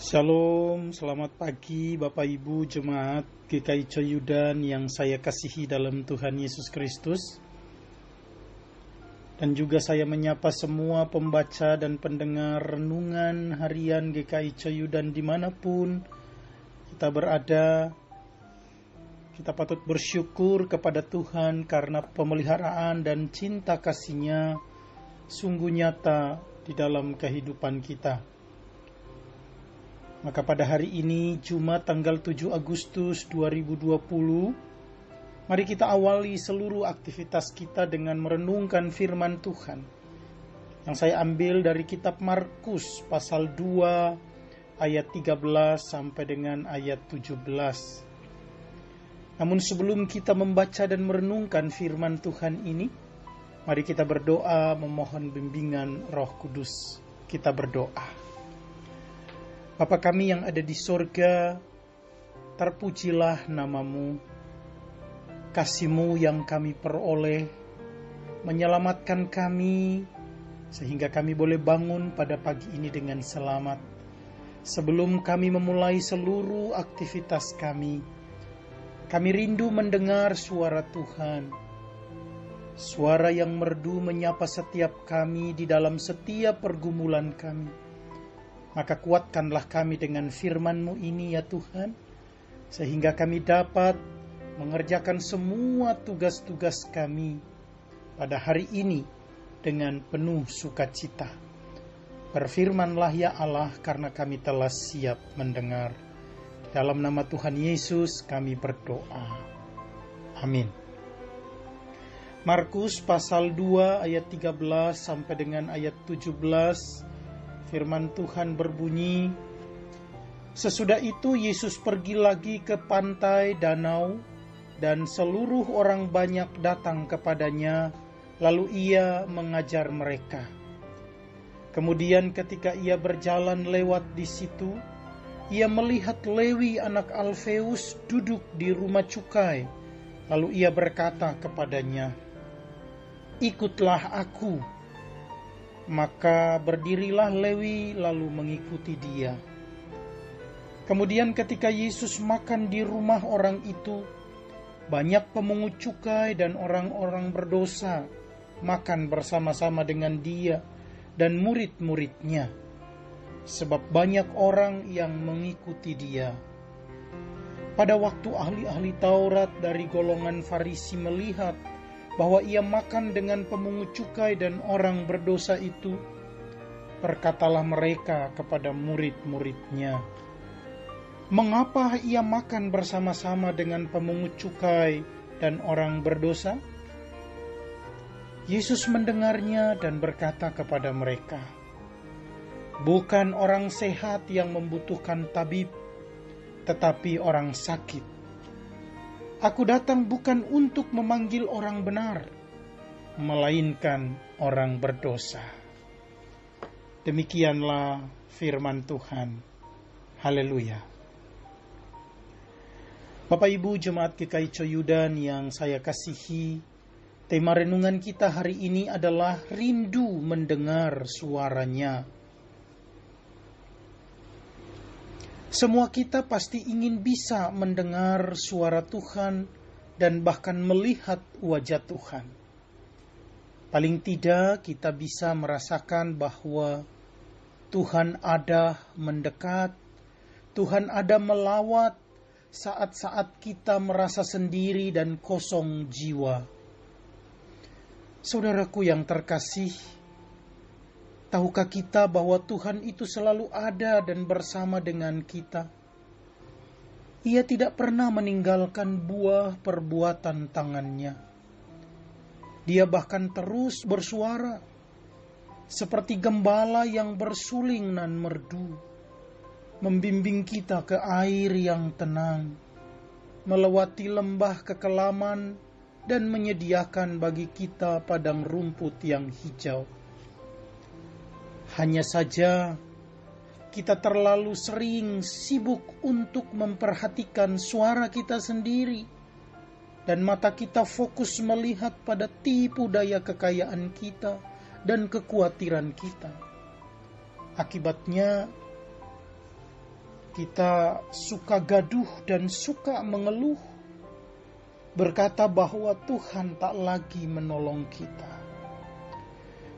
Shalom, selamat pagi Bapak Ibu Jemaat GKI Coyudan yang saya kasihi dalam Tuhan Yesus Kristus. Dan juga saya menyapa semua pembaca dan pendengar renungan harian GKI Coyudan di mana pun kita berada. Kita patut bersyukur kepada Tuhan karena pemeliharaan dan cinta kasihnya sungguh nyata di dalam kehidupan kita. Maka pada hari ini Jumat tanggal 7 Agustus 2020 Mari kita awali seluruh aktivitas kita dengan merenungkan firman Tuhan. Yang saya ambil dari kitab Markus pasal 2 ayat 13 sampai dengan ayat 17 Namun sebelum kita membaca dan merenungkan firman Tuhan ini Mari kita berdoa memohon bimbingan roh kudus. Kita berdoa Bapa kami yang ada di sorga, terpujilah namamu, kasihmu yang kami peroleh, menyelamatkan kami, sehingga kami boleh bangun pada pagi ini dengan selamat. Sebelum kami memulai seluruh aktivitas kami, kami rindu mendengar suara Tuhan, suara yang merdu menyapa setiap kami di dalam setiap pergumulan kami maka kuatkanlah kami dengan firman-Mu ini ya Tuhan, sehingga kami dapat mengerjakan semua tugas-tugas kami pada hari ini dengan penuh sukacita. Berfirmanlah ya Allah karena kami telah siap mendengar. Dalam nama Tuhan Yesus kami berdoa. Amin. Markus pasal 2 ayat 13 sampai dengan ayat 17 Firman Tuhan berbunyi, Sesudah itu Yesus pergi lagi ke pantai danau dan seluruh orang banyak datang kepadanya, lalu ia mengajar mereka. Kemudian ketika ia berjalan lewat di situ, ia melihat Lewi anak Alfeus duduk di rumah cukai. Lalu ia berkata kepadanya, "Ikutlah aku." Maka berdirilah Lewi lalu mengikuti dia. Kemudian ketika Yesus makan di rumah orang itu, banyak pemungut cukai dan orang-orang berdosa makan bersama-sama dengan dia dan murid-muridnya. Sebab banyak orang yang mengikuti dia. Pada waktu ahli-ahli Taurat dari golongan Farisi melihat bahwa ia makan dengan pemungut cukai dan orang berdosa itu, berkatalah mereka kepada murid-muridnya, "Mengapa ia makan bersama-sama dengan pemungut cukai dan orang berdosa?" Yesus mendengarnya dan berkata kepada mereka, "Bukan orang sehat yang membutuhkan tabib, tetapi orang sakit." Aku datang bukan untuk memanggil orang benar, melainkan orang berdosa. Demikianlah firman Tuhan. Haleluya. Bapak Ibu Jemaat GKI Coyudan yang saya kasihi, tema renungan kita hari ini adalah rindu mendengar suaranya Semua kita pasti ingin bisa mendengar suara Tuhan dan bahkan melihat wajah Tuhan. Paling tidak, kita bisa merasakan bahwa Tuhan ada mendekat, Tuhan ada melawat saat-saat kita merasa sendiri dan kosong jiwa. Saudaraku yang terkasih, Tahukah kita bahwa Tuhan itu selalu ada dan bersama dengan kita? Ia tidak pernah meninggalkan buah perbuatan tangannya. Dia bahkan terus bersuara, seperti gembala yang bersuling nan merdu, membimbing kita ke air yang tenang, melewati lembah kekelaman, dan menyediakan bagi kita padang rumput yang hijau. Hanya saja kita terlalu sering sibuk untuk memperhatikan suara kita sendiri dan mata kita fokus melihat pada tipu daya kekayaan kita dan kekhawatiran kita. Akibatnya kita suka gaduh dan suka mengeluh, berkata bahwa Tuhan tak lagi menolong kita.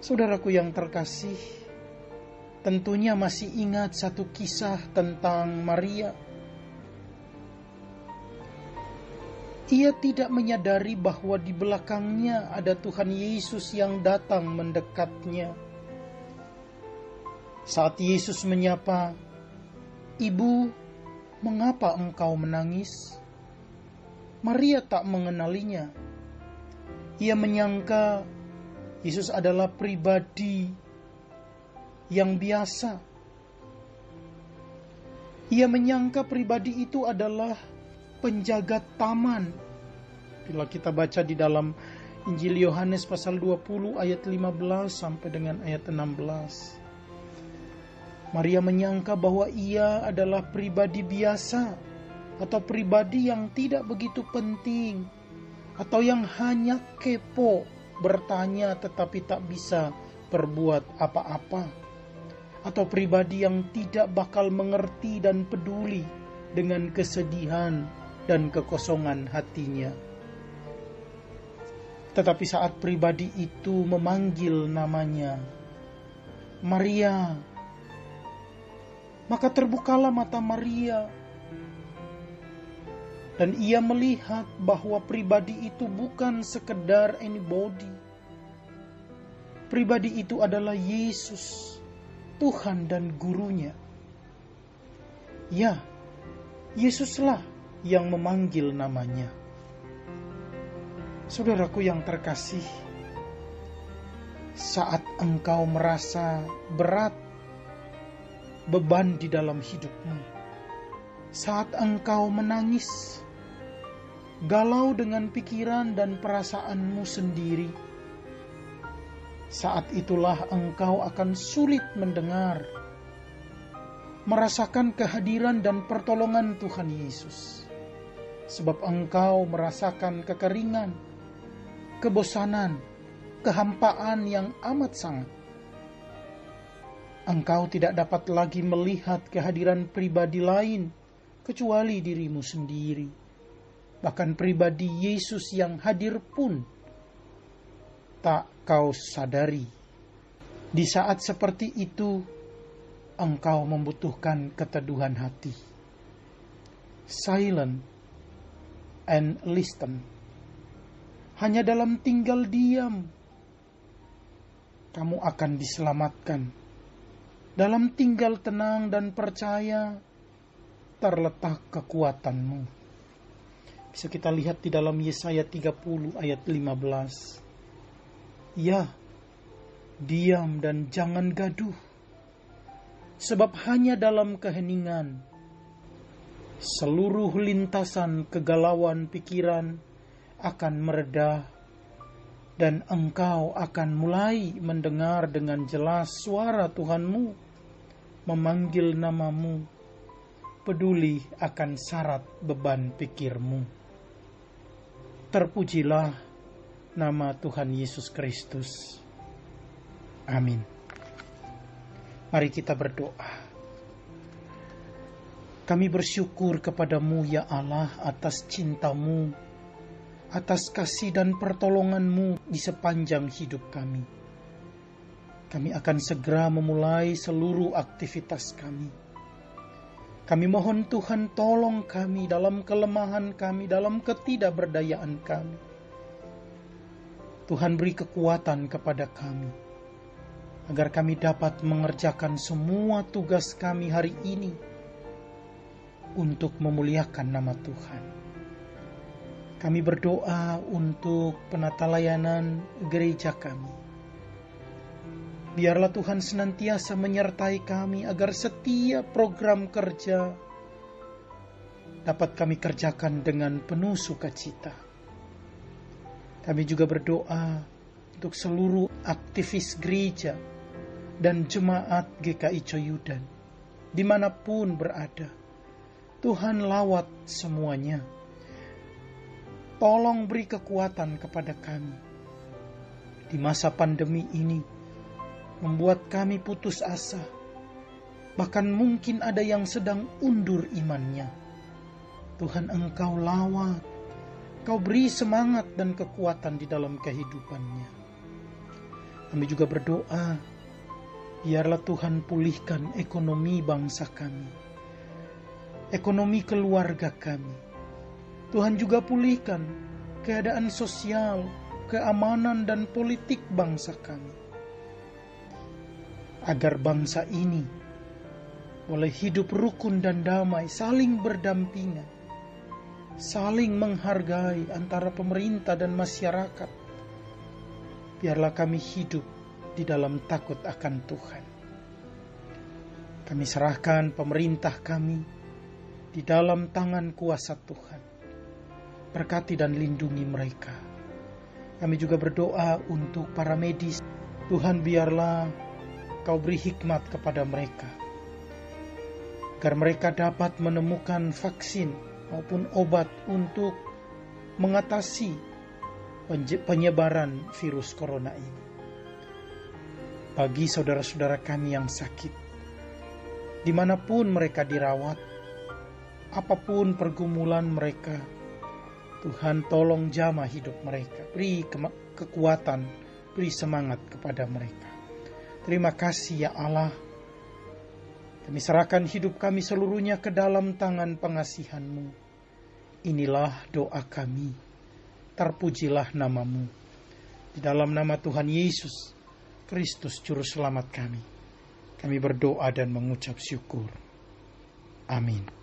Saudaraku yang terkasih, tentunya masih ingat satu kisah tentang Maria. Ia tidak menyadari bahwa di belakangnya ada Tuhan Yesus yang datang mendekatnya. Saat Yesus menyapa, "Ibu, mengapa engkau menangis?" Maria tak mengenalinya. Ia menyangka Yesus adalah pribadi yang biasa. Ia menyangka pribadi itu adalah penjaga taman. Bila kita baca di dalam Injil Yohanes pasal 20 ayat 15 sampai dengan ayat 16. Maria menyangka bahwa ia adalah pribadi biasa atau pribadi yang tidak begitu penting atau yang hanya kepo bertanya tetapi tak bisa berbuat apa-apa atau pribadi yang tidak bakal mengerti dan peduli dengan kesedihan dan kekosongan hatinya. Tetapi saat pribadi itu memanggil namanya, Maria, maka terbukalah mata Maria, dan ia melihat bahwa pribadi itu bukan sekedar anybody. Pribadi itu adalah Yesus Tuhan dan gurunya. Ya, Yesuslah yang memanggil namanya. Saudaraku yang terkasih, saat engkau merasa berat beban di dalam hidupmu, saat engkau menangis, galau dengan pikiran dan perasaanmu sendiri, saat itulah engkau akan sulit mendengar, merasakan kehadiran dan pertolongan Tuhan Yesus, sebab engkau merasakan kekeringan, kebosanan, kehampaan yang amat sangat. Engkau tidak dapat lagi melihat kehadiran pribadi lain kecuali dirimu sendiri. Bahkan pribadi Yesus yang hadir pun tak kau sadari. Di saat seperti itu, engkau membutuhkan keteduhan hati. Silent and listen. Hanya dalam tinggal diam, kamu akan diselamatkan. Dalam tinggal tenang dan percaya, terletak kekuatanmu. Bisa kita lihat di dalam Yesaya 30 ayat 15. Ya, diam dan jangan gaduh, sebab hanya dalam keheningan seluruh lintasan kegalauan pikiran akan meredah dan engkau akan mulai mendengar dengan jelas suara Tuhanmu memanggil namamu peduli akan syarat beban pikirmu. Terpujilah nama Tuhan Yesus Kristus. Amin. Mari kita berdoa. Kami bersyukur kepadamu ya Allah atas cintamu, atas kasih dan pertolonganmu di sepanjang hidup kami. Kami akan segera memulai seluruh aktivitas kami. Kami mohon Tuhan tolong kami dalam kelemahan kami, dalam ketidakberdayaan kami Tuhan beri kekuatan kepada kami, agar kami dapat mengerjakan semua tugas kami hari ini untuk memuliakan nama Tuhan. Kami berdoa untuk penata layanan gereja kami. Biarlah Tuhan senantiasa menyertai kami agar setiap program kerja dapat kami kerjakan dengan penuh sukacita kami juga berdoa untuk seluruh aktivis gereja dan jemaat GKI Coyudan, di mana pun berada. Tuhan lawat semuanya. Tolong beri kekuatan kepada kami. Di masa pandemi ini, membuat kami putus asa. Bahkan mungkin ada yang sedang undur imannya. Tuhan engkau lawat, kau beri semangat dan kekuatan di dalam kehidupannya. Kami juga berdoa, biarlah Tuhan pulihkan ekonomi bangsa kami, ekonomi keluarga kami. Tuhan juga pulihkan keadaan sosial, keamanan, dan politik bangsa kami. Agar bangsa ini boleh hidup rukun dan damai, saling berdampingan, saling menghargai antara pemerintah dan masyarakat. Biarlah kami hidup di dalam takut akan Tuhan. Kami serahkan pemerintah kami di dalam tangan kuasa Tuhan. Berkati dan lindungi mereka. Kami juga berdoa untuk para medis. Tuhan biarlah kau beri hikmat kepada mereka agar mereka dapat menemukan vaksin maupun obat untuk mengatasi penyebaran virus corona ini. Bagi saudara-saudara kami yang sakit, di mana pun mereka dirawat, apa pun pergumulan mereka, Tuhan tolong jamah hidup mereka, beri ke kekuatan, beri semangat kepada mereka. Terima kasih ya Allah kami serahkan hidup kami seluruhnya ke dalam tangan pengasihanmu. Inilah doa kami. Terpujilah namamu. Di dalam nama Tuhan Yesus, Kristus Juru Selamat kami. Kami berdoa dan mengucap syukur. Amin.